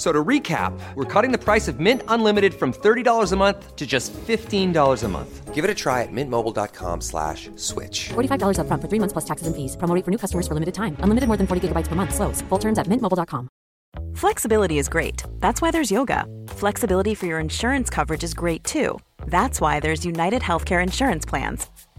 F- So to recap, we're cutting the price of Mint Unlimited from $30 a month to just $15 a month. Give it a try at mintmobile.com slash switch. $45 upfront for three months plus taxes and fees. Promo rate for new customers for limited time. Unlimited more than 40 gigabytes per month. Slows. Full terms at mintmobile.com. Flexibility is great. That's why there's yoga. Flexibility for your insurance coverage is great too. That's why there's United Healthcare Insurance Plans.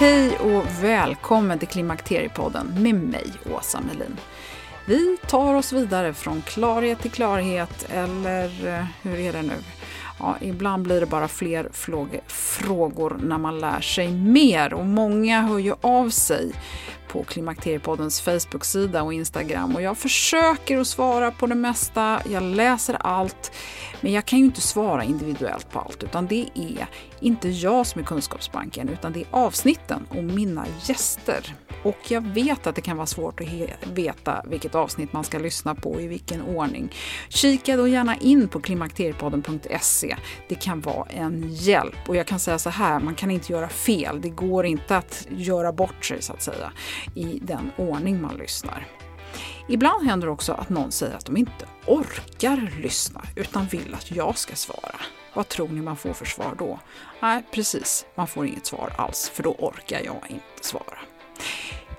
Hej och välkommen till Klimakteriepodden med mig, Åsa Melin. Vi tar oss vidare från klarhet till klarhet, eller eh, hur är det nu? Ja, ibland blir det bara fler frågor när man lär sig mer och många hör ju av sig på Klimakteriepoddens Facebook-sida och Instagram och jag försöker att svara på det mesta, jag läser allt, men jag kan ju inte svara individuellt på allt utan det är inte jag som är kunskapsbanken utan det är avsnitten och mina gäster. Och jag vet att det kan vara svårt att veta vilket avsnitt man ska lyssna på och i vilken ordning. Kika då gärna in på klimakteriepodden.se. Det kan vara en hjälp. Och jag kan säga så här, man kan inte göra fel. Det går inte att göra bort sig så att säga i den ordning man lyssnar. Ibland händer det också att någon säger att de inte orkar lyssna utan vill att jag ska svara. Vad tror ni man får för svar då? Nej, precis, man får inget svar alls för då orkar jag inte svara.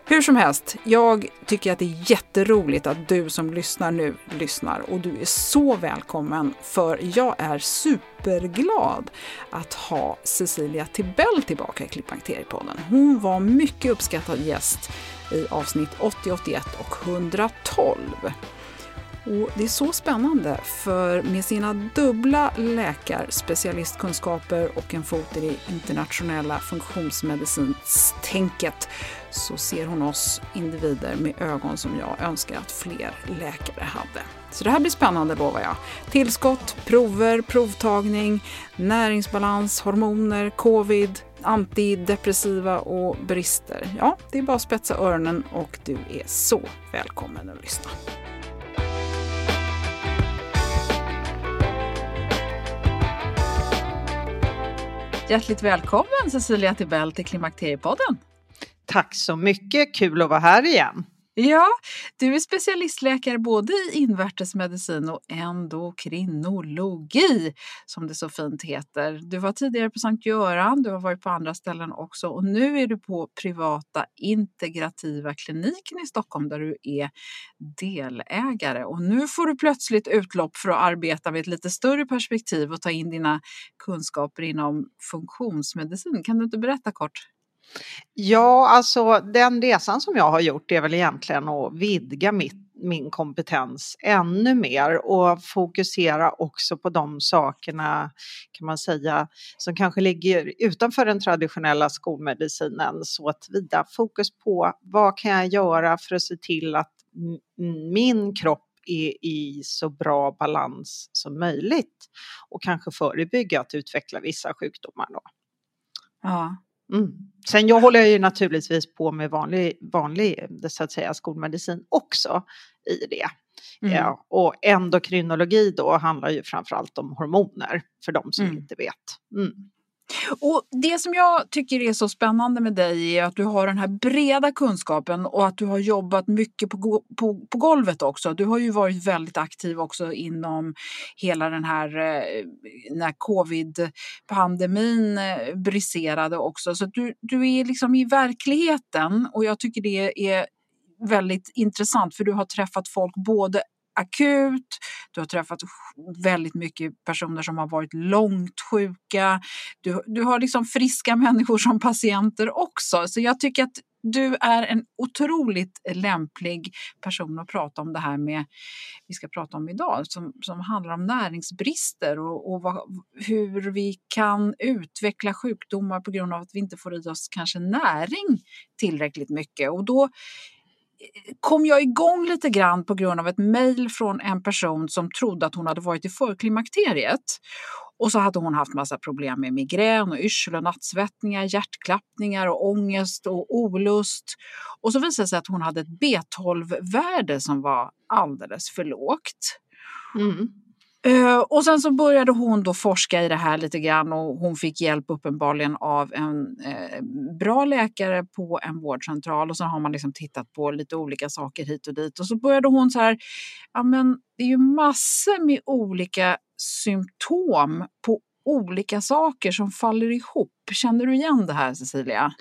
Hur som helst, jag tycker att det är jätteroligt att du som lyssnar nu lyssnar och du är så välkommen för jag är superglad att ha Cecilia Tibell tillbaka i Klimakteriepodden. Hon var mycket uppskattad gäst i avsnitt 80, 81 och 112. Och det är så spännande för med sina dubbla läkarspecialistkunskaper och en fot i det internationella funktionsmedicinstänket så ser hon oss individer med ögon som jag önskar att fler läkare hade. Så det här blir spännande lovar jag. Tillskott, prover, provtagning, näringsbalans, hormoner, covid, antidepressiva och brister. Ja, det är bara att spetsa öronen och du är så välkommen att lyssna. Hjärtligt välkommen Cecilia Tibell till Klimakteriepodden. Tack så mycket, kul att vara här igen. Ja, du är specialistläkare både i invärtesmedicin och endokrinologi som det så fint heter. Du var tidigare på Sankt Göran, du har varit på andra ställen också och nu är du på privata integrativa kliniken i Stockholm där du är delägare och nu får du plötsligt utlopp för att arbeta med ett lite större perspektiv och ta in dina kunskaper inom funktionsmedicin. Kan du inte berätta kort? Ja, alltså den resan som jag har gjort är väl egentligen att vidga mitt, min kompetens ännu mer och fokusera också på de sakerna kan man säga som kanske ligger utanför den traditionella skolmedicinen så att vida fokus på vad kan jag göra för att se till att min kropp är i så bra balans som möjligt och kanske förebygga att utveckla vissa sjukdomar. Då. Ja, Mm. Sen jag håller jag ju naturligtvis på med vanlig, vanlig så att säga, skolmedicin också i det. Mm. Ja, och endokrinologi då handlar ju framförallt om hormoner för de som Mm. inte vet. Mm. Och det som jag tycker är så spännande med dig är att du har den här breda kunskapen och att du har jobbat mycket på, på, på golvet också. Du har ju varit väldigt aktiv också inom hela den här eh, när covid-pandemin eh, briserade också. Så att du, du är liksom i verkligheten och jag tycker det är väldigt intressant för du har träffat folk både akut, du har träffat väldigt mycket personer som har varit långt sjuka, du, du har liksom friska människor som patienter också. Så jag tycker att du är en otroligt lämplig person att prata om det här med, vi ska prata om idag, som, som handlar om näringsbrister och, och vad, hur vi kan utveckla sjukdomar på grund av att vi inte får i oss kanske näring tillräckligt mycket. Och då kom jag igång lite grann på grund av ett mejl från en person som trodde att hon hade varit i förklimakteriet. Och så hade hon haft massa problem med migrän och yrsel och nattsvettningar, hjärtklappningar och ångest och olust. Och så visade det sig att hon hade ett B12-värde som var alldeles för lågt. Mm. Eh, och sen så började hon då forska i det här lite grann och hon fick hjälp uppenbarligen av en eh, bra läkare på en vårdcentral och så har man liksom tittat på lite olika saker hit och dit och så började hon så här, ja men det är ju massor med olika symptom på olika saker som faller ihop. Känner du igen det här Cecilia?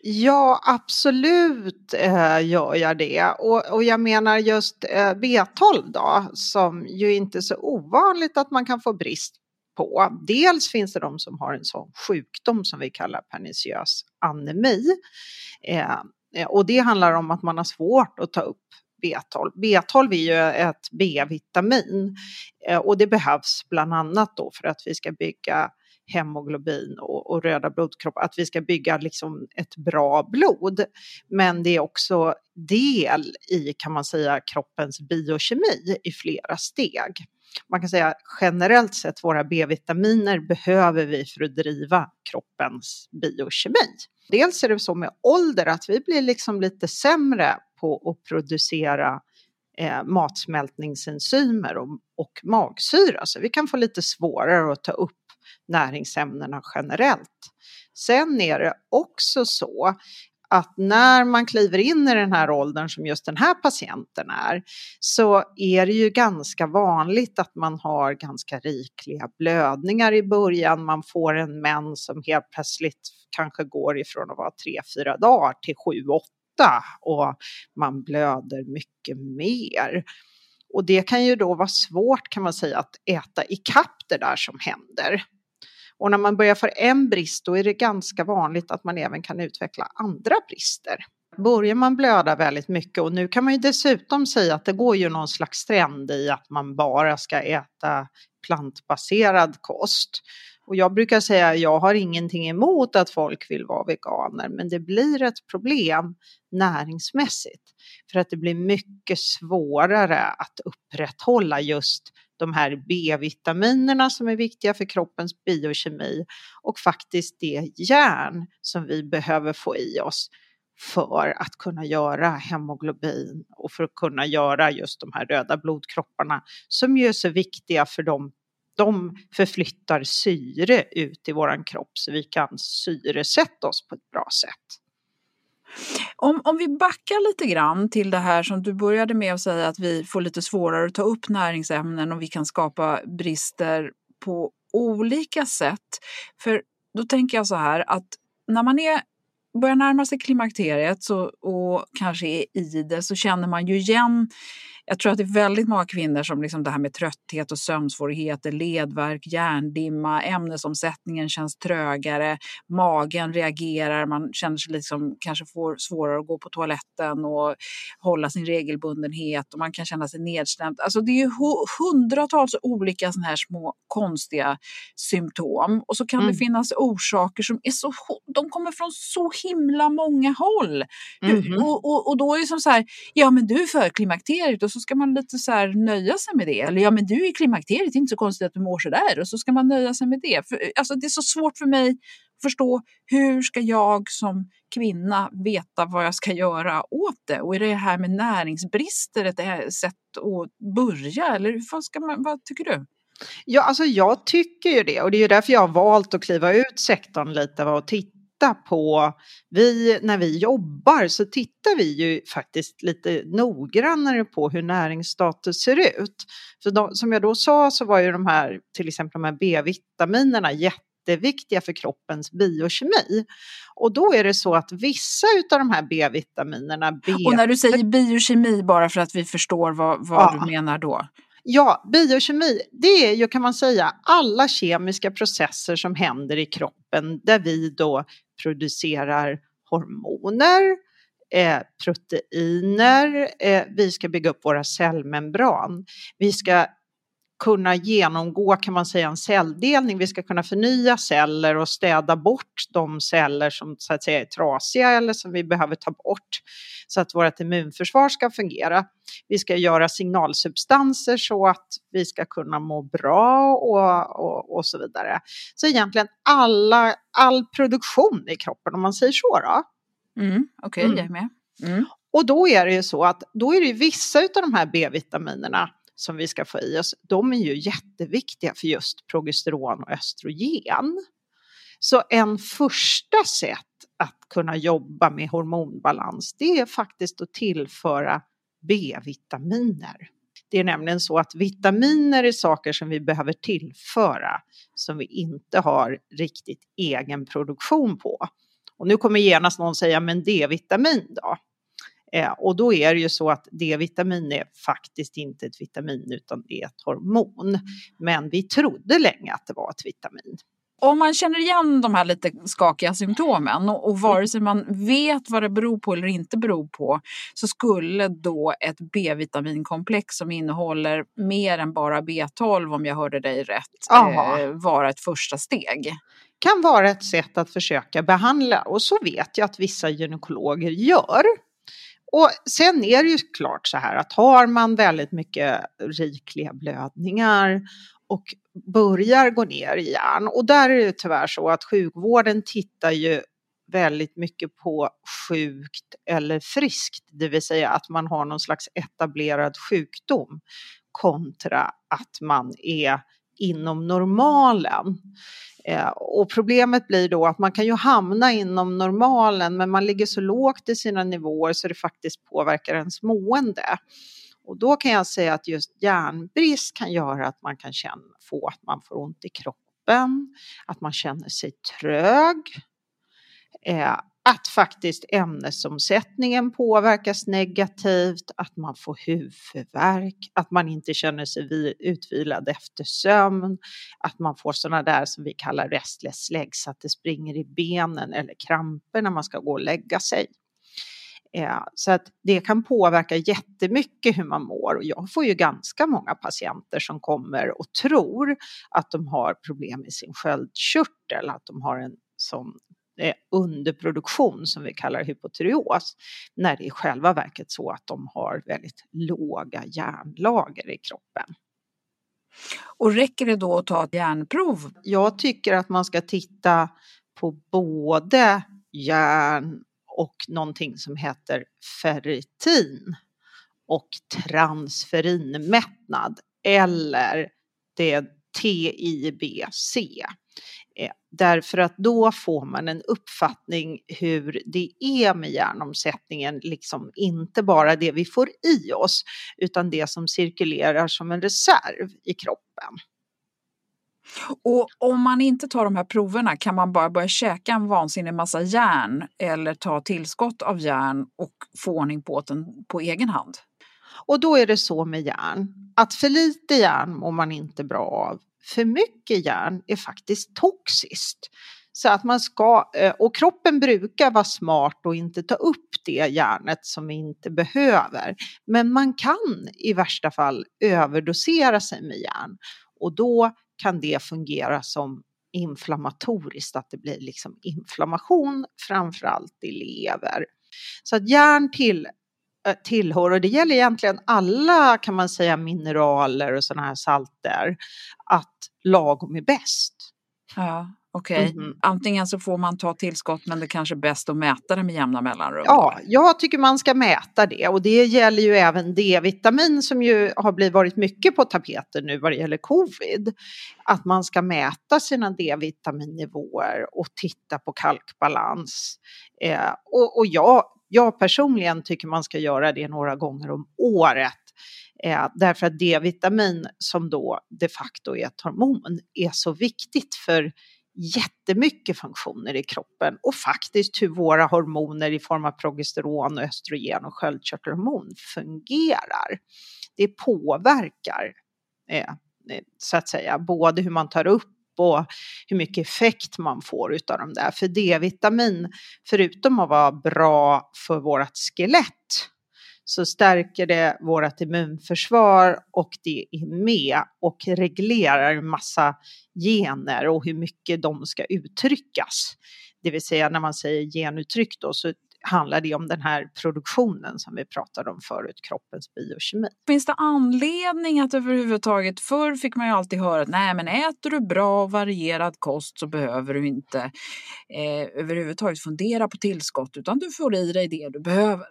Ja, absolut eh, gör jag det. Och, och jag menar just eh, B12 då, som ju inte är så ovanligt att man kan få brist på. Dels finns det de som har en sån sjukdom som vi kallar perniciös anemi. Eh, eh och det handlar om att man har svårt att ta upp B12. B12 är ju ett B-vitamin eh, och det behövs bland annat då för att vi ska bygga hemoglobin och, och röda blodkroppar, att vi ska bygga liksom ett bra blod. Men det är också del i, kan man säga, kroppens biokemi i flera steg. Man kan säga generellt sett våra B-vitaminer behöver vi för att driva kroppens biokemi. Dels är det så med ålder att vi blir liksom lite sämre på att producera eh, matsmältningsenzymer och, och magsyra, så vi kan få lite svårare att ta upp näringsämnena generellt. Sen är det också så att när man kliver in i den här åldern som just den här patienten är så är det ju ganska vanligt att man har ganska rikliga blödningar i början. Man får en mens som helt plötsligt kanske går ifrån att vara tre, fyra dagar till sju, åtta och man blöder mycket mer. Och det kan ju då vara svårt kan man säga att äta ikapp det där som händer. Och när man börjar få en brist då är det ganska vanligt att man även kan utveckla andra brister. Börjar man blöda väldigt mycket och nu kan man ju dessutom säga att det går ju någon slags trend i att man bara ska äta plantbaserad kost. Och jag brukar säga att jag har ingenting emot att folk vill vara veganer, men det blir ett problem näringsmässigt för att det blir mycket svårare att upprätthålla just de här B-vitaminerna som är viktiga för kroppens biokemi och faktiskt det järn som vi behöver få i oss för att kunna göra hemoglobin och för att kunna göra just de här röda blodkropparna som ju är så viktiga för dem. De förflyttar syre ut i våran kropp så vi kan syresätta oss på ett bra sätt. Om, om vi backar lite grann till det här som du började med att säga att vi får lite svårare att ta upp näringsämnen och vi kan skapa brister på olika sätt. För då tänker jag så här att när man är börjar närma sig klimakteriet så, och kanske är i det så känner man ju igen jag tror att det är väldigt många kvinnor som liksom det här med trötthet och sömnsvårigheter, ledvärk, hjärndimma, ämnesomsättningen känns trögare, magen reagerar, man känner sig liksom, kanske får svårare att gå på toaletten och hålla sin regelbundenhet och man kan känna sig nedstämd. Alltså det är hundratals olika sådana här små konstiga symptom och så kan mm. det finnas orsaker som är så, de kommer från så himla många håll. Mm. Och, och, och, då är det som så här, ja men du är för klimakteriet och så så ska man lite så här nöja sig med det. Eller ja, men du är i klimakteriet, det är inte så konstigt att du mår så där. Och så ska man nöja sig med det. För, eh, alltså, det är så svårt för mig att förstå hur ska jag som kvinna veta vad jag ska göra åt det? Och är det här med näringsbrister ett eh, sätt att börja? Eller vad, ska man, vad tycker du? Ja, alltså jag tycker ju det och det är ju därför jag har valt att kliva ut sektorn lite och titta titta på, vi, när vi jobbar så tittar vi ju faktiskt lite noggrannare på hur näringsstatus ser ut. För de, som jag då sa så var ju de här, till exempel de här B-vitaminerna jätte jätteviktiga för kroppens biokemi. Och då är det så att vissa av de här B-vitaminerna... B och när du säger biokemi, bara för att vi förstår vad, vad ja. du menar då? Ja, biokemi, det är ju kan man säga alla kemiska processer som händer i kroppen där vi då producerar hormoner, eh, proteiner, eh, vi ska bygga upp våra cellmembran. Vi ska kunna genomgå kan man säga en celldelning. Vi ska kunna förnya celler och städa bort de celler som så att säga är trasiga eller som vi behöver ta bort så att vårt immunförsvar ska fungera. Vi ska göra signalsubstanser så att vi ska kunna må bra och, och, och så vidare. Så egentligen alla, all produktion i kroppen om man säger så då. Mm, Okej, okay, mm. jag är med. Mm. Och då är det ju så att då är det vissa av de här B-vitaminerna som vi ska få i oss, de är ju jätteviktiga för just progesteron och östrogen. Så en första sätt att kunna jobba med hormonbalans, det är faktiskt att tillföra B-vitaminer. Det är nämligen så att vitaminer är saker som vi behöver tillföra som vi inte har riktigt egen produktion på. Och nu kommer genast någon säga, men D-vitamin då? Eh, och då är det ju så att D-vitamin är faktiskt inte ett vitamin utan det är ett hormon. Men vi trodde länge att det var ett vitamin. Om man känner igen de här lite skakiga symptomen och, och vare sig man vet vad det beror på eller inte beror på så skulle då ett B-vitaminkomplex som innehåller mer än bara B12 om jag hörde dig rätt eh, vara ett första steg kan vara ett sätt att försöka behandla och så vet jag att vissa gynekologer gör. Och sen är det ju klart så här att har man väldigt mycket rikliga blödningar och börjar gå ner i järn och där är det tyvärr så att sjukvården tittar ju väldigt mycket på sjukt eller friskt, det vill säga att man har någon slags etablerad sjukdom kontra att man är inom normalen. Eh, och problemet blir då att man kan ju hamna inom normalen men man ligger så lågt i sina nivåer så det faktiskt påverkar ens mående. Och då kan jag säga att just järnbrist kan göra att man kan känna, få att man får ont i kroppen, att man känner sig trög, eh, att faktiskt ämnesomsättningen påverkas negativt, att man får huvudvärk, att man inte känner sig utvilad efter sömn, att man får sådana där som vi kallar restless legs, att det springer i benen eller kramper när man ska gå och lägga sig. Eh, så att det kan påverka jättemycket hur man mår och jag får ju ganska många patienter som kommer och tror att de har problem med sin sköldkörtel, att de har en sån underproduktion som vi kallar hypotyreos, när det i själva verket så att de har väldigt låga järnlager i kroppen. Och räcker det då att ta ett järnprov? Jag tycker att man ska titta på både järn och någonting som heter ferritin och transferinmättnad eller det TIBC. Eh, därför att då får man en uppfattning hur det är med hjärnomsättningen, liksom inte bara det vi får i oss, utan det som cirkulerar som en reserv i kroppen. Och om man inte tar de här proverna, kan man bara börja käka en vansinnig massa järn eller ta tillskott av järn och få ordning på den på egen hand? Och då är det så med järn, att för lite järn mår man inte bra av för mycket järn är faktiskt toxiskt. Så att man ska, eh, och kroppen brukar vara smart och inte ta upp det järnet som vi inte behöver. Men man kan i värsta fall överdosera sig med järn och då kan det fungera som inflammatoriskt, att det blir liksom inflammation framförallt i lever. Så att järn till tillhör, och det gäller egentligen alla kan man säga mineraler och sådana här salter, att lagom är bäst. Ja, okej. Okay. Mm. Antingen så får man ta tillskott men det kanske är bäst att mäta det med jämna mellanrum. Ja, jag tycker man ska mäta det och det gäller ju även D-vitamin som ju har blivit varit mycket på tapeten nu vad det gäller covid. Att man ska mäta sina D-vitaminnivåer och titta på kalkbalans. Eh, och, och jag jag personligen tycker man ska göra det några gånger om året. Eh, därför att D-vitamin som då de facto är ett hormon är så viktigt för jättemycket funktioner i kroppen och faktiskt hur våra hormoner i form av progesteron, och östrogen och sköldkörtelhormon fungerar. Det påverkar eh, eh så att säga både hur man tar upp och hur mycket effekt man får utav de där. För D-vitamin, förutom att vara bra för vårt skelett, så stärker det vårt immunförsvar och det är med och reglerar en massa gener och hur mycket de ska uttryckas. Det vill säga när man säger genuttryck då så handlar det om den här produktionen som vi pratade om förut, kroppens biokemi. Finns det anledning att överhuvudtaget, förr fick man ju alltid höra att nej men äter du bra och varierad kost så behöver du inte eh, överhuvudtaget fundera på tillskott utan du får i dig det du behöver.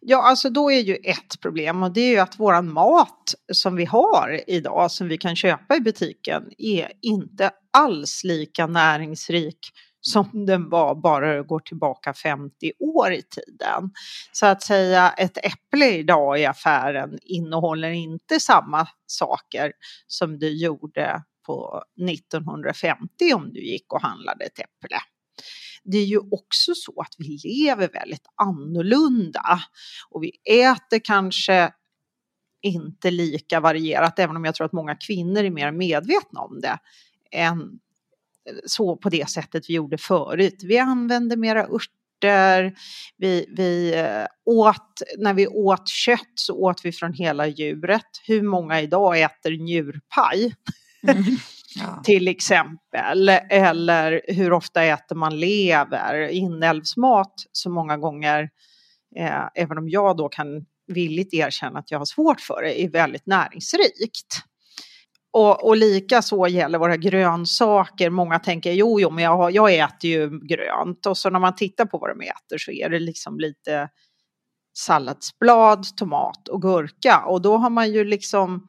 Ja, alltså då är ju ett problem och det är ju att våran mat som vi har idag som vi kan köpa i butiken är inte alls lika näringsrik som den var bara går tillbaka 50 år i tiden. Så att säga ett äpple idag i affären innehåller inte samma saker som du gjorde på 1950 om du gick och handlade ett äpple. Det är ju också så att vi lever väldigt annorlunda och vi äter kanske inte lika varierat, även om jag tror att många kvinnor är mer medvetna om det, än så på det sättet vi gjorde förut. Vi använde mera örter, vi, vi eh, åt, när vi åt kött så åt vi från hela djuret. Hur många idag äter njurpaj? Mm. Ja. till exempel. Eller hur ofta äter man lever? Inälvsmat så många gånger, eh, även om jag då kan villigt erkänna att jag har svårt för det, är väldigt näringsrikt. Och, och lika så gäller våra grönsaker. Många tänker jo, jo, men jag, jag äter ju grönt. Och så när man tittar på vad de äter så är det liksom lite salladsblad, tomat och gurka. Och då har man ju liksom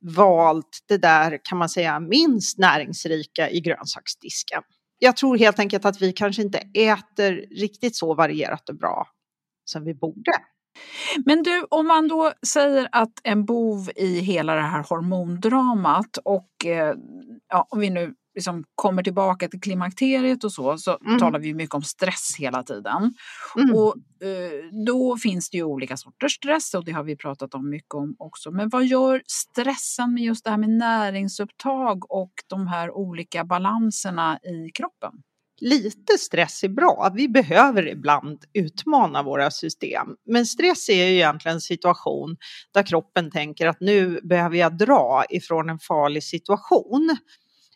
valt det där, kan man säga, minst näringsrika i grönsaksdisken. Jag tror helt enkelt att vi kanske inte äter riktigt så varierat och bra som vi borde. Men du, om man då säger att en bov i hela det här hormondramat och eh, ja, om vi nu liksom kommer tillbaka till klimakteriet och så, så mm. talar vi mycket om stress hela tiden. Mm. Och eh, då finns det ju olika sorters stress och det har vi pratat om mycket om också. Men vad gör stressen med just det här med näringsupptag och de här olika balanserna i kroppen? Lite stress är bra. Vi behöver ibland utmana våra system. Men stress är ju egentligen en situation där kroppen tänker att nu behöver jag dra ifrån en farlig situation.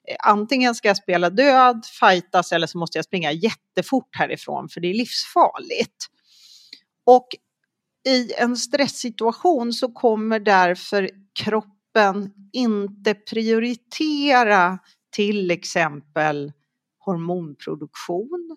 Eh, antingen ska jag spela död, fightas eller så måste jag springa jättefort härifrån för det är livsfarligt. Och i en stresssituation så kommer därför kroppen inte prioritera till exempel hormonproduktion.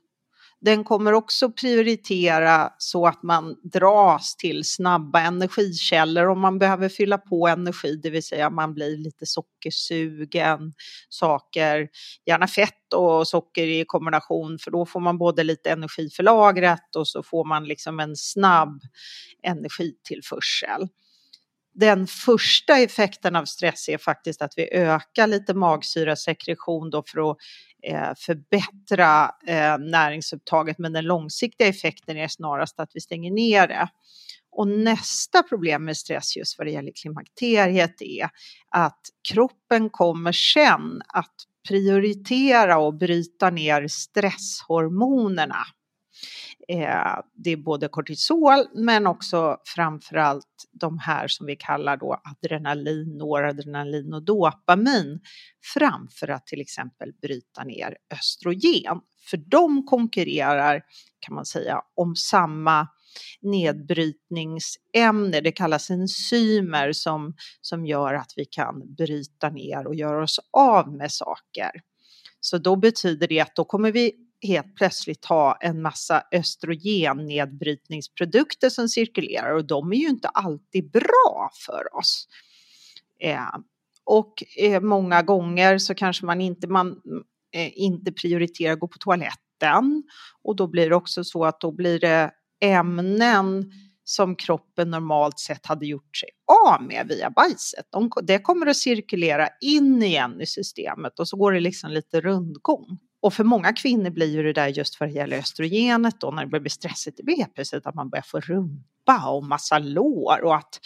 Den kommer också prioritera så att man dras till snabba energikällor om man behöver fylla på energi, det vill säga man blir lite sockersugen, saker, gärna fett och socker i kombination för då får man både lite energi för lagret och så får man liksom en snabb energitillförsel den första effekten av stress är faktiskt att vi ökar lite magsyrasekretion då för att eh, förbättra eh, näringsupptaget men den långsiktiga effekten är snarast att vi stänger ner det. Och nästa problem med stress just vad det gäller klimakteriet är att kroppen kommer sen att prioritera och bryta ner stresshormonerna. Eh, det är både kortisol men också framförallt de här som vi kallar då adrenalin, noradrenalin och dopamin framför att till exempel bryta ner östrogen. För de konkurrerar kan man säga om samma nedbrytningsämne, det kallas enzymer som, som gör att vi kan bryta ner och göra oss av med saker. Så då betyder det att då kommer vi helt plötsligt ha en massa östrogennedbrytningsprodukter som cirkulerar och de är ju inte alltid bra för oss. Eh, och eh, många gånger så kanske man inte, man, eh, inte prioriterar att gå på toaletten och då blir det också så att då blir det ämnen som kroppen normalt sett hade gjort sig av med via bajset. De, det kommer att cirkulera in igen i systemet och så går det liksom lite rundgång. Och för många kvinnor blir ju det där just vad det gäller östrogenet då när det blir stressigt i b-pisset att man börjar få rumpa och massa lår och att,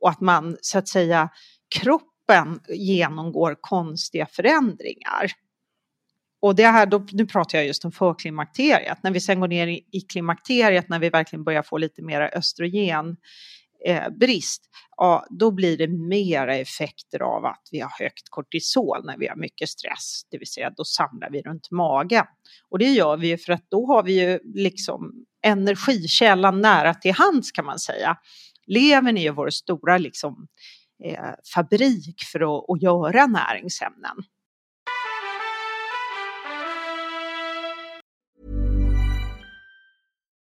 och att man så att säga kroppen genomgår konstiga förändringar. Och det här, då, nu pratar jag just om förklimakteriet. När vi sen går ner i, i klimakteriet, när vi verkligen börjar få lite mera östrogen eh, brist, ja, då blir det mera effekter av att vi har högt kortisol när vi har mycket stress, det vill säga då samlar vi runt magen. Och det gör vi ju för att då har vi ju liksom energikällan nära till hands kan man säga. Levern är ju vår stora liksom, eh, fabrik för att, att göra näringsämnen.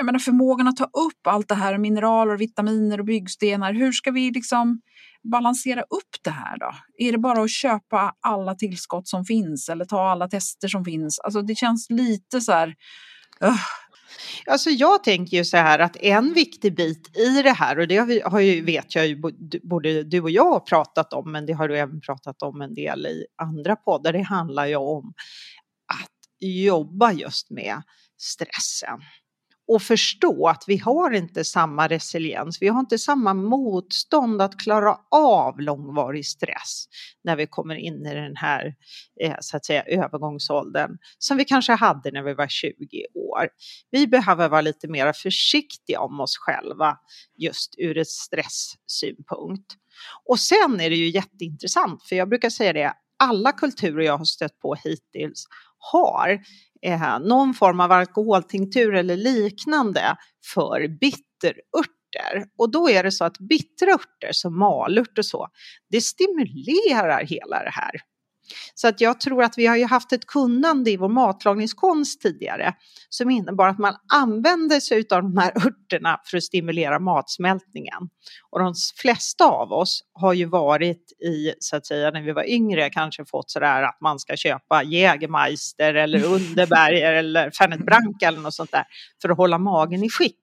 Jag menar, förmågan att ta upp allt det här, mineraler, vitaminer och byggstenar. Hur ska vi liksom balansera upp det här då? Är det bara att köpa alla tillskott som finns eller ta alla tester som finns? Alltså det känns lite så här... Uh. Alltså jag tänker ju så här att en viktig bit i det här och det har, vi, har ju, vet jag ju både du och jag har pratat om men det har du även pratat om en del i andra poddar. Det handlar ju om att jobba just med stressen och förstå att vi har inte samma resiliens, vi har inte samma motstånd att klara av långvarig stress när vi kommer in i den här eh, så att säga övergångsåldern som vi kanske hade när vi var 20 år. Vi behöver vara lite mer försiktiga om oss själva just ur ett stresssynpunkt. Och sen är det ju jätteintressant, för jag brukar säga det, alla kulturer jag har stött på hittills har eh, någon form av alkoholtinktur eller liknande för bitterörter. Och då är det så att bitterörter som malört och så, det stimulerar hela det här. Så att jag tror att vi har ju haft ett kunnande i vår matlagningskonst tidigare som innebar att man använde sig av de här örterna för att stimulera matsmältningen. Och de flesta av oss har ju varit i, så att säga, när vi var yngre kanske fått sådär att man ska köpa Jägermeister eller Underberger eller Fernet Branca eller något sånt där för att hålla magen i skick.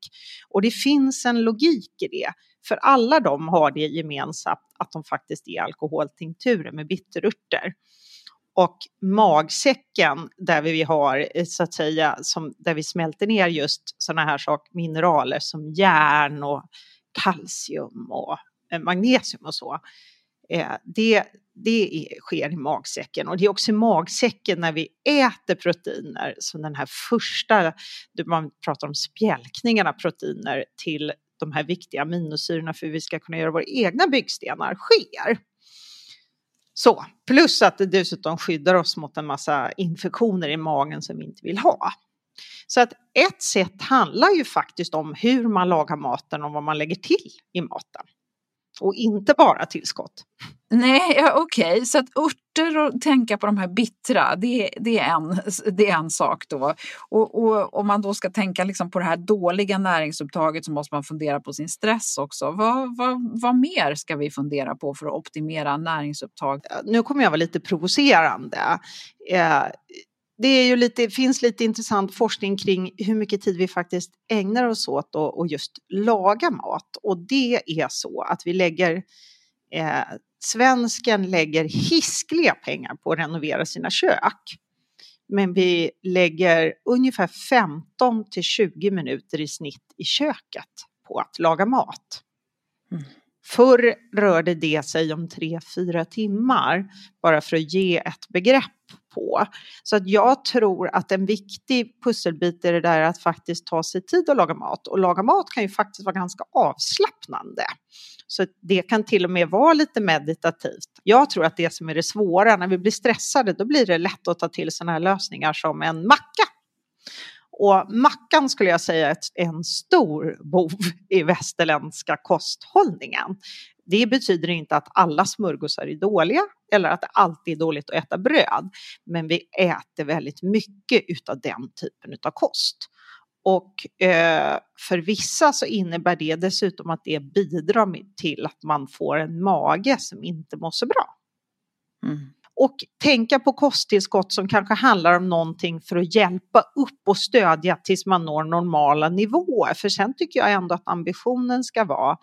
Och det finns en logik i det. För alla de har det gemensamt att de faktiskt är alkoholtinkturer med bitterörter. Och magsäcken där vi har eh, så att säga som där vi smälter ner just sådana här saker, mineraler som järn och kalcium och eh, magnesium och så. Eh, det, det sker i magsäcken och det är också i magsäcken när vi äter proteiner som den här första, man pratar om spjälkningen av proteiner till de här viktiga aminosyrorna för att vi ska kunna göra våra egna byggstenar sker. Så, plus att det dessutom skyddar oss mot en massa infektioner i magen som vi inte vill ha. Så att ett sätt handlar ju faktiskt om hur man lagar maten och vad man lägger till i maten. Och inte bara tillskott. Nej, ja, okej, okay. så att örter och tänka på de här bittra, det, det, är, en, det är en sak då. Och, och om man då ska tänka liksom på det här dåliga näringsupptaget så måste man fundera på sin stress också. Vad, vad, vad mer ska vi fundera på för att optimera näringsupptag? Nu kommer jag vara lite provocerande. Eh, det är ju lite, finns lite intressant forskning kring hur mycket tid vi faktiskt ägnar oss åt att just laga mat. Och det är så att vi lägger, eh, svensken lägger hiskliga pengar på att renovera sina kök. Men vi lägger ungefär 15 till 20 minuter i snitt i köket på att laga mat. Mm. Förr rörde det sig om 3-4 timmar, bara för att ge ett begrepp på. Så att jag tror att en viktig pusselbit är det där att faktiskt ta sig tid att laga mat. Och laga mat kan ju faktiskt vara ganska avslappnande. Så det kan till och med vara lite meditativt. Jag tror att det som är det svåra, när vi blir stressade, då blir det lätt att ta till sådana här lösningar som en macka. Och mackan skulle jag säga är en stor bov i västerländska kosthållningen. Det betyder inte att alla smörgåsar är dåliga eller att det alltid är dåligt att äta bröd. Men vi äter väldigt mycket utav den typen av kost. Och eh, för vissa så innebär det dessutom att det bidrar till att man får en mage som inte mår så bra. Mm. Och tänka på kosttillskott som kanske handlar om någonting för att hjälpa upp och stödja tills man når normala nivåer. För sen tycker jag ändå att ambitionen ska vara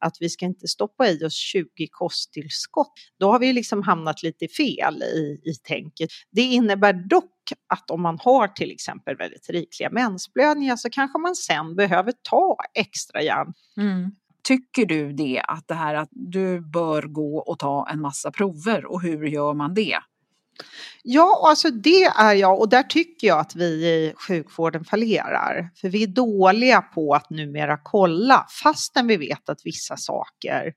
att vi ska inte stoppa i oss 20 kosttillskott. Då har vi liksom hamnat lite fel i, i tänket. Det innebär dock att om man har till exempel väldigt rikliga mensblödningar så kanske man sen behöver ta extra järn. Mm. Tycker du det, att det här att du bör gå och ta en massa prover och hur gör man det? Ja, alltså det är jag och där tycker jag att vi i sjukvården fallerar. För vi är dåliga på att numera kolla fastän vi vet att vissa saker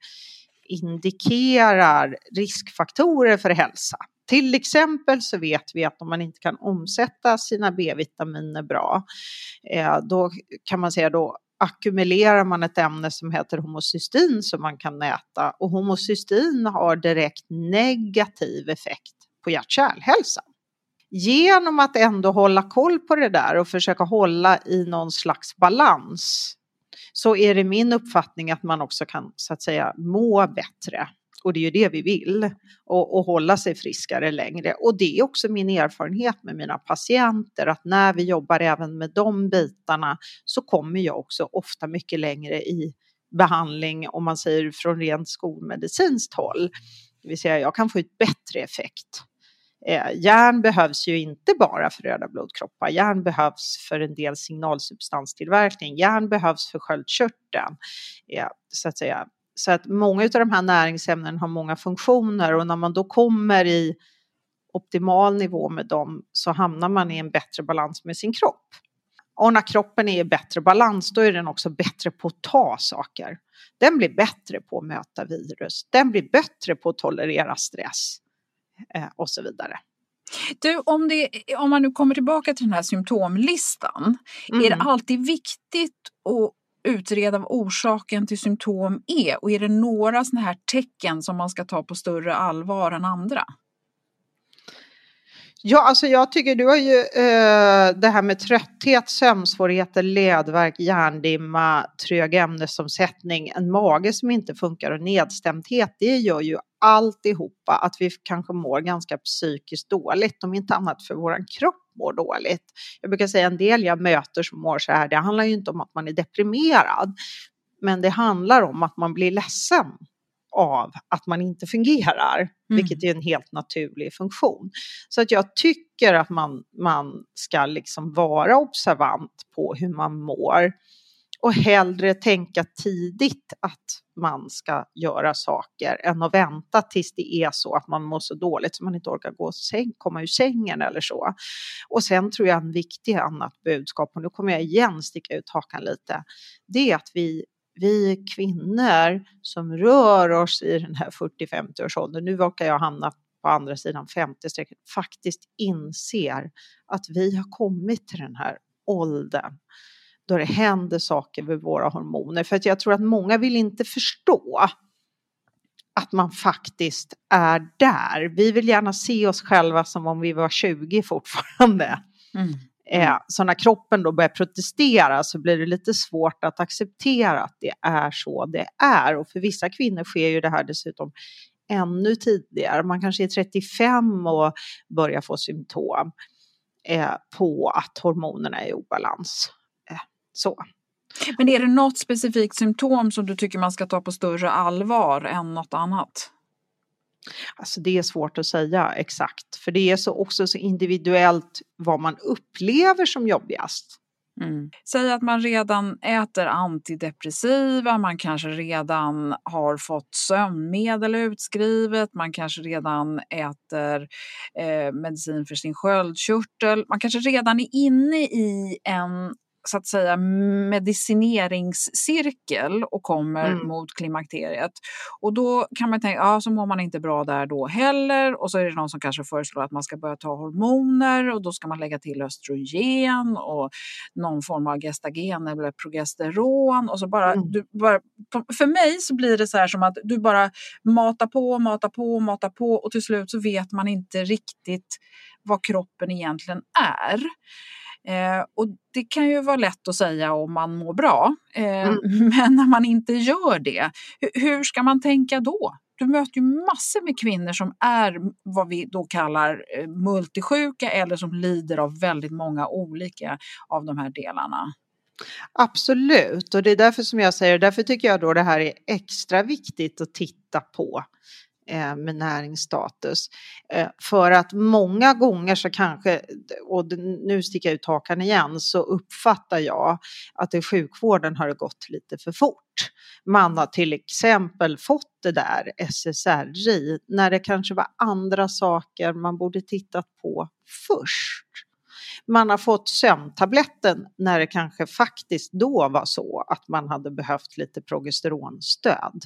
indikerar riskfaktorer för hälsa. Till exempel så vet vi att om man inte kan omsätta sina B-vitaminer bra, eh, då kan man säga då ackumulerar man ett ämne som heter homocystin som man kan mäta och homocystin har direkt negativ effekt på hjärt-kärlhälsan. Genom att ändå hålla koll på det där och försöka hålla i någon slags balans så är det min uppfattning att man också kan så att säga må bättre. Och det är ju det vi vill. Och, och hålla sig friskare längre. Och det är också min erfarenhet med mina patienter att när vi jobbar även med de bitarna så kommer jag också ofta mycket längre i behandling om man säger från rent skolmedicinskt håll. Det vill säga jag kan få ut bättre effekt Eh, järn behövs ju inte bara för röda blodkroppar. Järn behövs för en del signalsubstanstillverkning. Järn behövs för sköldkörteln. Eh, så att säga. Så att många av de här näringsämnena har många funktioner och när man då kommer i optimal nivå med dem så hamnar man i en bättre balans med sin kropp. Och när kroppen är i bättre balans då är den också bättre på att ta saker. Den blir bättre på att möta virus. Den blir bättre på att tolerera stress. Eh, och så vidare. Du, om, det, om man nu kommer tillbaka till den här symptomlistan, mm. är det mm. alltid viktigt att utreda vad orsaken till symptom är? Och är det några sådana här tecken som man ska ta på större allvar än andra? Ja, alltså jag tycker du har ju eh, det här med trötthet, sömnsvårigheter, ledvärk, hjärndimma, trög ämnesomsättning, en mage som inte funkar och nedstämdhet. Det gör ju alltihopa att vi kanske mår ganska psykiskt dåligt, om inte annat för vår kropp mår dåligt. Jag brukar säga en del jag möter som mår så här, det handlar ju inte om att man är deprimerad, men det handlar om att man blir ledsen av att man inte fungerar, mm. vilket är en helt naturlig funktion. Så att jag tycker att man, man ska liksom vara observant på hur man mår och hellre tänka tidigt att man ska göra saker än att vänta tills det är så att man mår så dåligt så man inte orkar gå säng, komma ur sängen eller så. Och sen tror jag en viktig annat budskap, och nu kommer jag igen sticka ut hakan lite, det är att vi vi kvinnor som rör oss i den här 40-50-årsåldern, nu råkar jag hamna på andra sidan 50-strecket, faktiskt inser att vi har kommit till den här åldern då det händer saker med våra hormoner. För att jag tror att många vill inte förstå att man faktiskt är där. Vi vill gärna se oss själva som om vi var 20 fortfarande. Mm. Eh, så när kroppen då börjar protestera så blir det lite svårt att acceptera att det är så det är. Och för vissa kvinnor sker ju det här dessutom ännu tidigare. Man kanske är 35 och börjar få symptom eh, på att hormonerna är i obalans. Eh, så. Men är det något specifikt symptom som du tycker man ska ta på större allvar än något annat? Alltså det är svårt att säga exakt, för det är så också så individuellt vad man upplever som jobbigast. Mm. Säg att man redan äter antidepressiva, man kanske redan har fått sömnmedel utskrivet, man kanske redan äter eh, medicin för sin sköldkörtel, man kanske redan är inne i en så att säga medicineringscirkel och kommer mm. mot klimakteriet. Och då kan man tänka, ja så mår man inte bra där då heller och så är det någon som kanske föreslår att man ska börja ta hormoner och då ska man lägga till östrogen och någon form av gestagen eller progesteron och så bara, mm. du bara för mig så blir det så här som att du bara matar på, matar på, matar på och till slut så vet man inte riktigt vad kroppen egentligen är. Eh, och det kan ju vara lätt att säga om man mår bra, eh, mm. men när man inte gör det, hur ska man tänka då? Du möter ju massor med kvinnor som är vad vi då kallar eh, multisjuka eller som lider av väldigt många olika av de här delarna. Absolut, och det är därför som jag säger, därför tycker jag då det här är extra viktigt att titta på Eh, med näringsstatus. Eh, för att många gånger så kanske, och nu sticker jag ut hakan igen, så uppfattar jag att i sjukvården har det gått lite för fort. Man har till exempel fått det där SSRI när det kanske var andra saker man borde tittat på först. Man har fått sömntabletten när det kanske faktiskt då var så att man hade behövt lite progesteronstöd.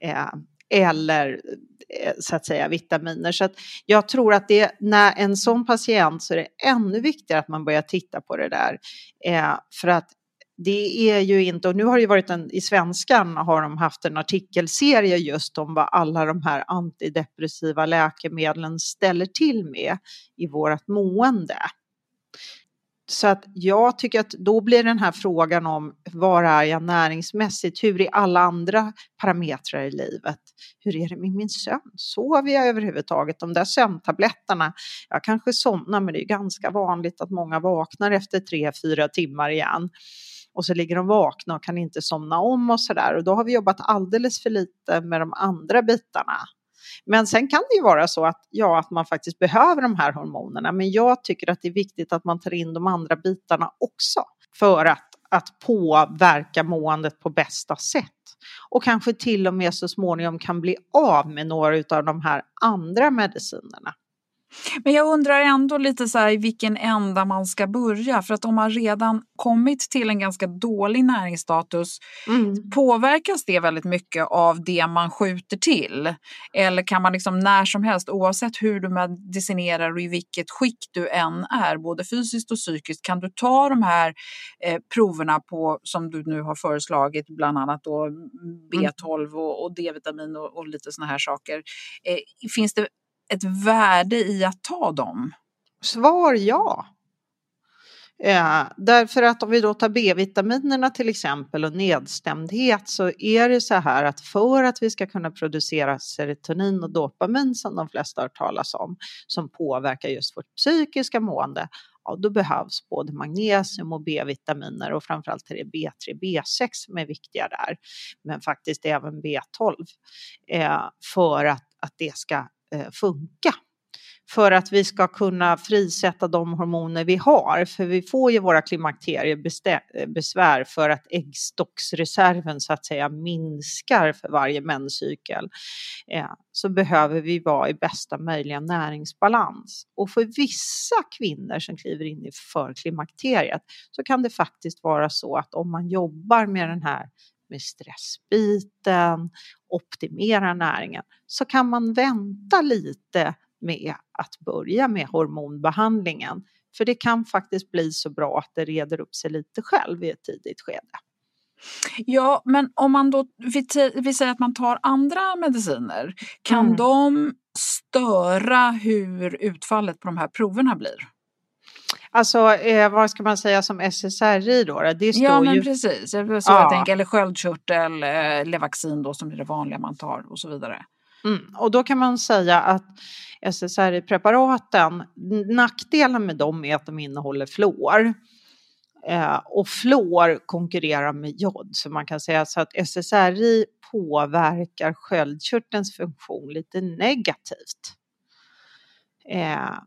Eh, eller eh, så att säga vitaminer. Så att jag tror att det, när en sån patient så är det ännu viktigare att man börjar titta på det där. Eh, för att det är ju inte, och nu har det ju varit en, i Svenskan har de haft en artikelserie just om vad alla de här antidepressiva läkemedlen ställer till med i vårt mående. Så att jag tycker att då blir den här frågan om var är jag näringsmässigt? Hur är alla andra parametrar i livet? Hur är det med min sömn? Sover jag överhuvudtaget? De där sömntabletterna, jag kanske somnar men det är ganska vanligt att många vaknar efter tre, fyra timmar igen och så ligger de vakna och kan inte somna om och sådär och då har vi jobbat alldeles för lite med de andra bitarna. Men sen kan det ju vara så att, ja, att man faktiskt behöver de här hormonerna. Men jag tycker att det är viktigt att man tar in de andra bitarna också för att, att påverka måendet på bästa sätt. Och kanske till och med så småningom kan bli av med några av de här andra medicinerna. Men jag undrar ändå lite så här i vilken ända man ska börja. För att om man redan kommit till en ganska dålig näringsstatus, mm. påverkas det väldigt mycket av det man skjuter till? Eller kan man liksom när som helst, oavsett hur du medicinerar och i vilket skick du än är, både fysiskt och psykiskt, kan du ta de här eh, proverna på, som du nu har föreslagit, bland annat då B12 mm. och, och D-vitamin och, och, lite sådana här saker. Eh, finns det ett värde i att ta dem? Svar ja. Eh, därför att om vi då tar B-vitaminerna till exempel och nedstämdhet så är det så här att för att vi ska kunna producera serotonin och dopamin som de flesta har hört talas om som påverkar just vårt psykiska mående ja, då behövs både magnesium och B-vitaminer och framförallt är det B3, B6 som är viktiga där, men faktiskt även B12 eh, för att, att det ska Eh, funka för att vi ska kunna frisätta de hormoner vi har. För vi får ju våra klimakteriebesvär eh, för att äggstocksreserven så att säga minskar för varje menscykel. Eh, så behöver vi vara i bästa möjliga näringsbalans. Och för vissa kvinnor som kliver in i förklimakteriet så kan det faktiskt vara så att om man jobbar med den här med stressbiten, optimera näringen, så kan man vänta lite med att börja med hormonbehandlingen. För det kan faktiskt bli så bra att det reder upp sig lite själv i ett tidigt skede. Ja, men om man då, vi, säger att man tar andra mediciner, kan mm. de störa hur utfallet på de här proverna blir? Alltså eh, vad ska man säga som SSRI då? Det står ja men ju... precis, så ja. jag tänker, eller sköldkörtel, eh, Levaxin då som är det vanliga man tar och så vidare. Mm. Och då kan man säga att SSRI-preparaten, nackdelen med dem är att de innehåller fluor. Eh, och fluor konkurrerar med jod, så man kan säga så att SSRI påverkar sköldkörtelns funktion lite negativt. Eh,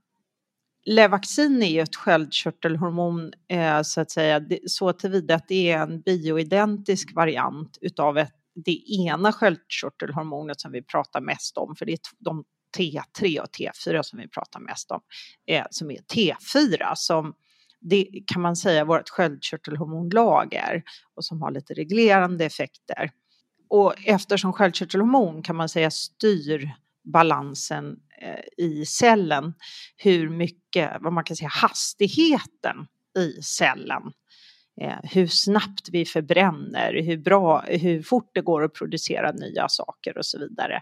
Levaxin är ju ett sköldkörtelhormon eh, så att säga, så tillvida att det är en bioidentisk variant utav ett, det ena sköldkörtelhormonet som vi pratar mest om, för det är de T3 och T4 som vi pratar mest om, eh, som är T4 som det kan man säga vårt sköldkörtelhormonlager och som har lite reglerande effekter. Och eftersom sköldkörtelhormon kan man säga styr balansen i cellen, hur mycket, vad man kan säga, hastigheten i cellen. Eh, hur snabbt vi förbränner, hur, bra, hur fort det går att producera nya saker och så vidare.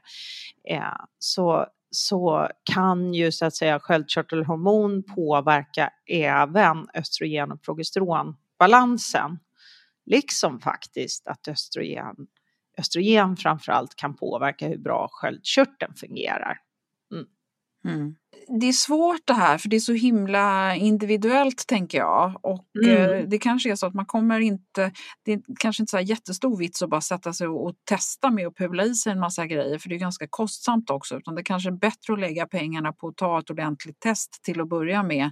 Eh, så så kan ju så att säga sköldkörtelhormon påverka även östrogen och progesteronbalansen. Liksom faktiskt att östrogen, östrogen framförallt kan påverka hur bra sköldkörteln fungerar. Mm. Mm det är svårt det här för det är så himla individuellt tänker jag. Och mm. Eh, det kanske är så att man kommer inte, det är kanske inte så jättestor vits att bara sätta sig och, testa med att pula i sig en massa grejer för det är ganska kostsamt också. Utan det kanske är bättre att lägga pengarna på att ta ett ordentligt test till att börja med.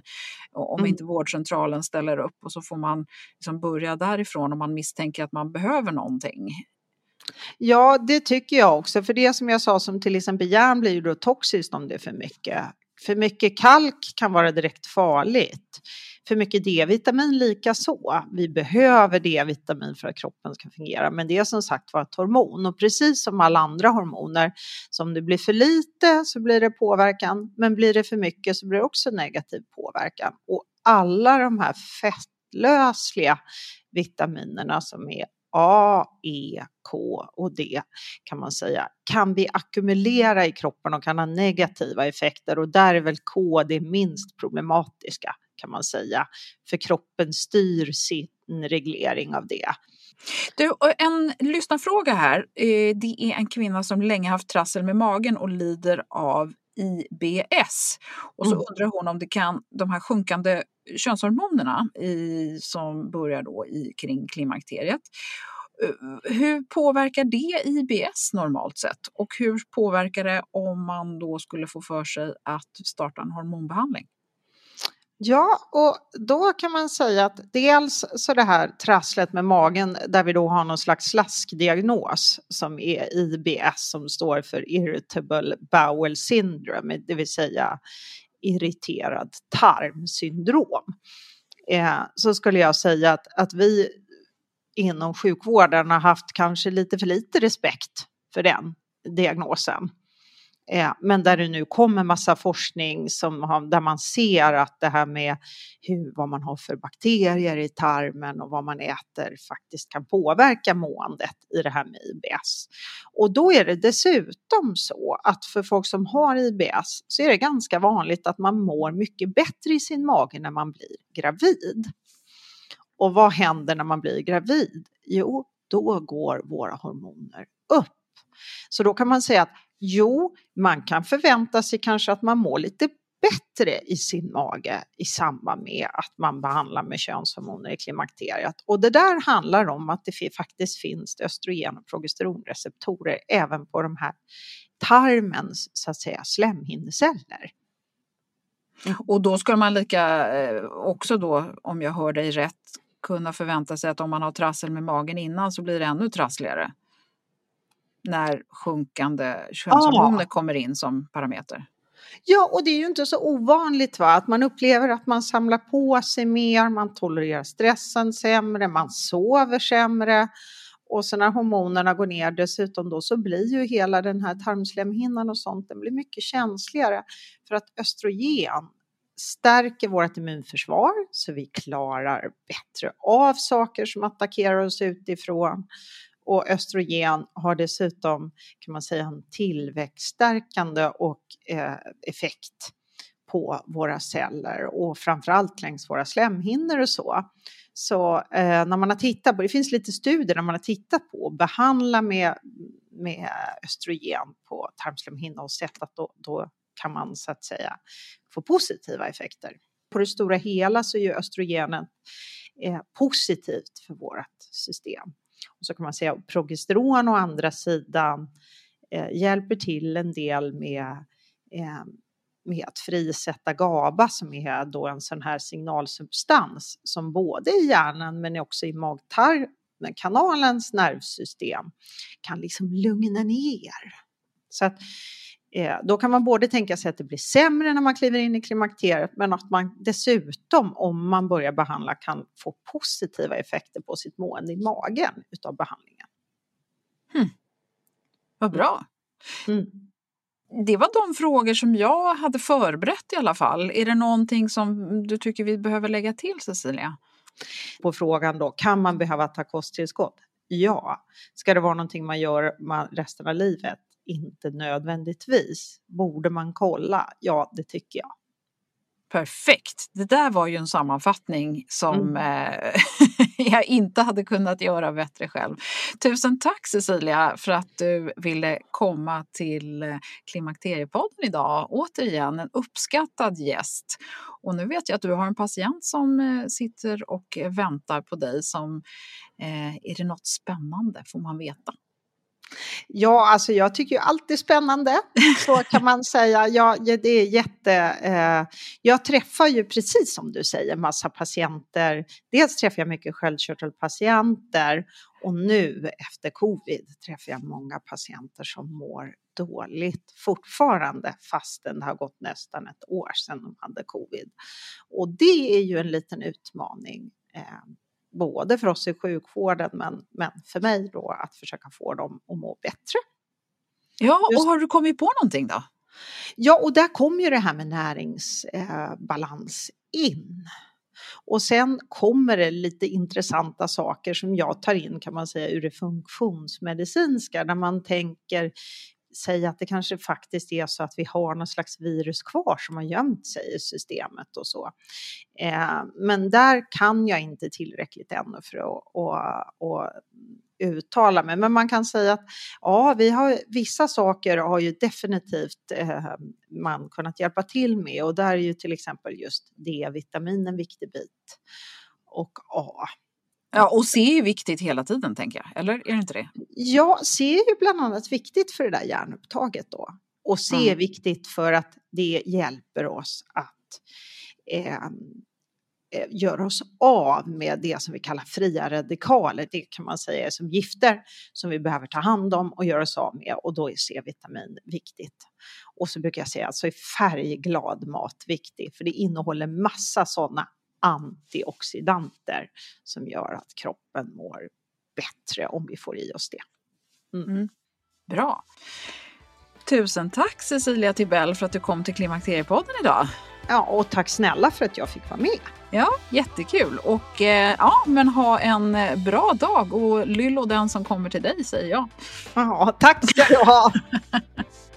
Om mm. inte vårdcentralen ställer upp och så får man liksom börja därifrån om man misstänker att man behöver någonting. Ja, det tycker jag också. För det som jag sa som till exempel järn blir ju då toxiskt om det är för mycket. För mycket kalk kan vara direkt farligt. För mycket D-vitamin lika så. Vi behöver D-vitamin för att kroppen ska fungera, men det är som sagt var ett hormon och precis som alla andra hormoner, så om det blir för lite så blir det påverkan, men blir det för mycket så blir det också negativ påverkan. Och alla de här fettlösliga vitaminerna som är A, E, K och D kan man säga kan vi ackumulera i kroppen och kan ha negativa effekter och där är väl K det minst problematiska kan man säga för kroppen styr sin reglering av det. Du, en lyssnarfråga här. Eh, det är en kvinna som länge haft trassel med magen och lider av IBS. Och så mm. undrar hon om det kan, de här sjunkande könshormonerna i, som börjar då i, kring klimakteriet. Eh, hur påverkar det IBS normalt sett? Och hur påverkar det om man då skulle få för sig att starta en hormonbehandling? Ja, och då kan man säga att dels så det här trasslet med magen där vi då har någon slags slaskdiagnos som är IBS som står för Irritable Bowel Syndrome, det vill säga irriterad tarmsyndrom. Eh, så skulle jag säga att, att vi inom sjukvården har haft kanske lite för lite respekt för den diagnosen. Eh, men där det nu kommer massa forskning som har, där man ser att det här med hur, vad man har för bakterier i tarmen och vad man äter faktiskt kan påverka måendet i det här med IBS. Och då är det dessutom så att för folk som har IBS så är det ganska vanligt att man mår mycket bättre i sin mage när man blir gravid. Och vad händer när man blir gravid? Jo, då går våra hormoner upp. Så då kan man säga att jo, man kan förvänta sig kanske att man mår lite bättre i sin mage i samband med att man behandlar med könshormoner i klimakteriet. Och det där handlar om att det faktiskt finns östrogen och progesteronreceptorer även på de här tarmens så att säga slemhinneceller. Mm. Och då ska man lika eh, också då, om jag hör dig rätt, kunna förvänta sig att om man har trassel med magen innan så blir det ännu trassligare när sjunkande könshormoner ah. kommer in som parameter. Ja, och det är ju inte så ovanligt va? att man upplever att man samlar på sig mer, man tolererar stressen sämre, man sover sämre Och så när hormonerna går ner dessutom då så blir ju hela den här tarmslemhinnan och sånt, den blir mycket känsligare för att östrogen stärker vårt immunförsvar så vi klarar bättre av saker som attackerar oss utifrån. Och östrogen har dessutom kan man säga en tillväxtstärkande och eh, effekt på våra celler och framförallt längs våra slemhinnor och så. Så eh, när man har tittat på, det finns lite studier när man har tittat på att behandla med, med östrogen på tarmslemhinna och sett att då, då kan man så att säga få positiva effekter. På det stora hela så är ju östrogenen eh, positivt för vårt system. Och så kan man säga att progesteron å andra sidan eh, hjälper till en del med eh, med att frisätta GABA som är då en sån här signalsubstans som både i hjärnan men också i magtarmkanalens nervsystem kan liksom lugna ner. Så att då kan man både tänka sig att det blir sämre när man kliver in i klimakteriet men att man dessutom om man börjar behandla kan få positiva effekter på sitt mående i magen utav behandlingen. Hmm. Vad bra. Mm det var de frågor som jag hade förberett i alla fall. Är det någonting som du tycker vi behöver lägga till Cecilia? På frågan då, kan man behöva ta kosttillskott? Ja. Ska det vara någonting man gör resten av livet? Inte nödvändigtvis. Borde man kolla? Ja, det tycker jag. Perfekt. Det där var ju en sammanfattning som mm. eh, jag inte hade kunnat göra bättre själv. Tusen tack Cecilia för att du ville komma till eh, Klimakteriepodden idag. Återigen en uppskattad gäst. Och nu vet jag att du har en patient som eh, sitter och väntar på dig. Som, är det något spännande får man veta? Ja, alltså jag tycker ju allt är spännande, så kan man säga. Ja, det är jätte... Eh, jag träffar ju precis som du säger massa patienter. Dels träffar jag mycket sköldkörtelpatienter och nu efter covid träffar jag många patienter som mår dåligt fortfarande fastän det har gått nästan ett år sedan de hade covid. Och det är ju en liten utmaning. Eh, både för oss i sjukvården men, men för mig då att försöka få dem att må bättre. Ja, och har du kommit på någonting då? Ja, och där kommer ju det här med näringsbalans eh, in. Och sen kommer det lite intressanta saker som jag tar in kan man säga ur det funktionsmedicinska där man tänker säga att det kanske faktiskt är så att vi har någon slags virus kvar som har gömt sig i systemet och så. Eh, men där kan jag inte tillräckligt ännu för att och, och uttala mig. Men man kan säga att ja, vi har, vissa saker har ju definitivt eh, man kunnat hjälpa till med och där är ju till exempel just D-vitamin en viktig bit och A. Ja, och C är viktigt hela tiden tänker jag, eller är det inte det? Ja, C är ju bland annat viktigt för det där hjärnupptaget då. Och C mm. är viktigt för att det hjälper oss att ehm, eh, göra oss av med det som vi kallar fria radikaler. Det kan man säga är som gifter som vi behöver ta hand om och göra oss av med och då är C-vitamin viktigt. Och så brukar jag säga alltså är färgglad mat viktig för det innehåller massa sådana antioxidanter som gör att kroppen mår bättre om vi får i oss det. Mm. Mm. Bra. Tusen tack Cecilia Tibell för att du kom till Klimakteriepodden idag. Ja, och tack snälla för att jag fick vara med. Ja, jättekul. Och eh, ja, men ha en eh, bra dag och Lyllo den som kommer till dig säger jag. Ja, tack ska du ha.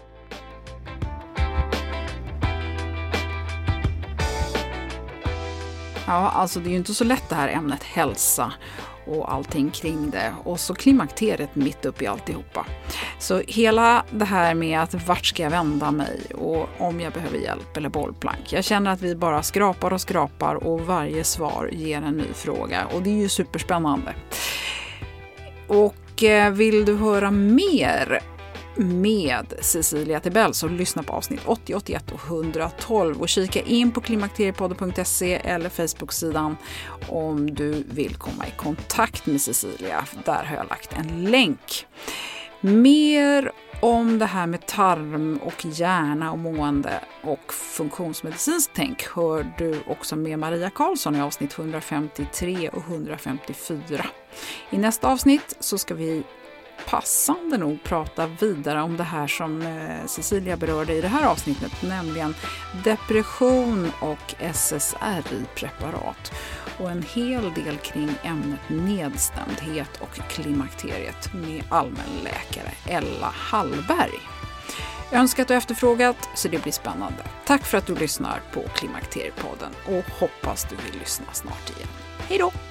Ja, alltså det är ju inte så lätt det här ämnet hälsa och allting kring det. Och så klimakteriet mitt upp i alltihopa. Så hela det här med att vart ska jag vända mig och om jag behöver hjälp eller bollplank. Jag känner att vi bara skrapar och skrapar och varje svar ger en ny fråga och det är ju superspännande. Och eh, vill du höra mer med Cecilia Tibell så lyssna på avsnitt 80, 81 och 112 och kika in på klimakteriepodden.se eller Facebook-sidan om du vill komma i kontakt med Cecilia. Där har jag lagt en länk. Mer om det här med tarm och hjärna och mående och funktionsmedicinskt tänk hör du också med Maria Karlsson i avsnitt 153 och 154. I nästa avsnitt så ska vi passande nog prata vidare om det här som eh, Cecilia berörde i det här avsnittet, nämligen depression och SSRI-preparat och en hel del kring ämnet nedstämdhet och klimakteriet med allmänläkare Ella Hallberg. Önskat och efterfrågat, så det blir spännande. Tack för att du lyssnar på Klimakteriepodden och hoppas du vill lyssna snart igen. Hej då!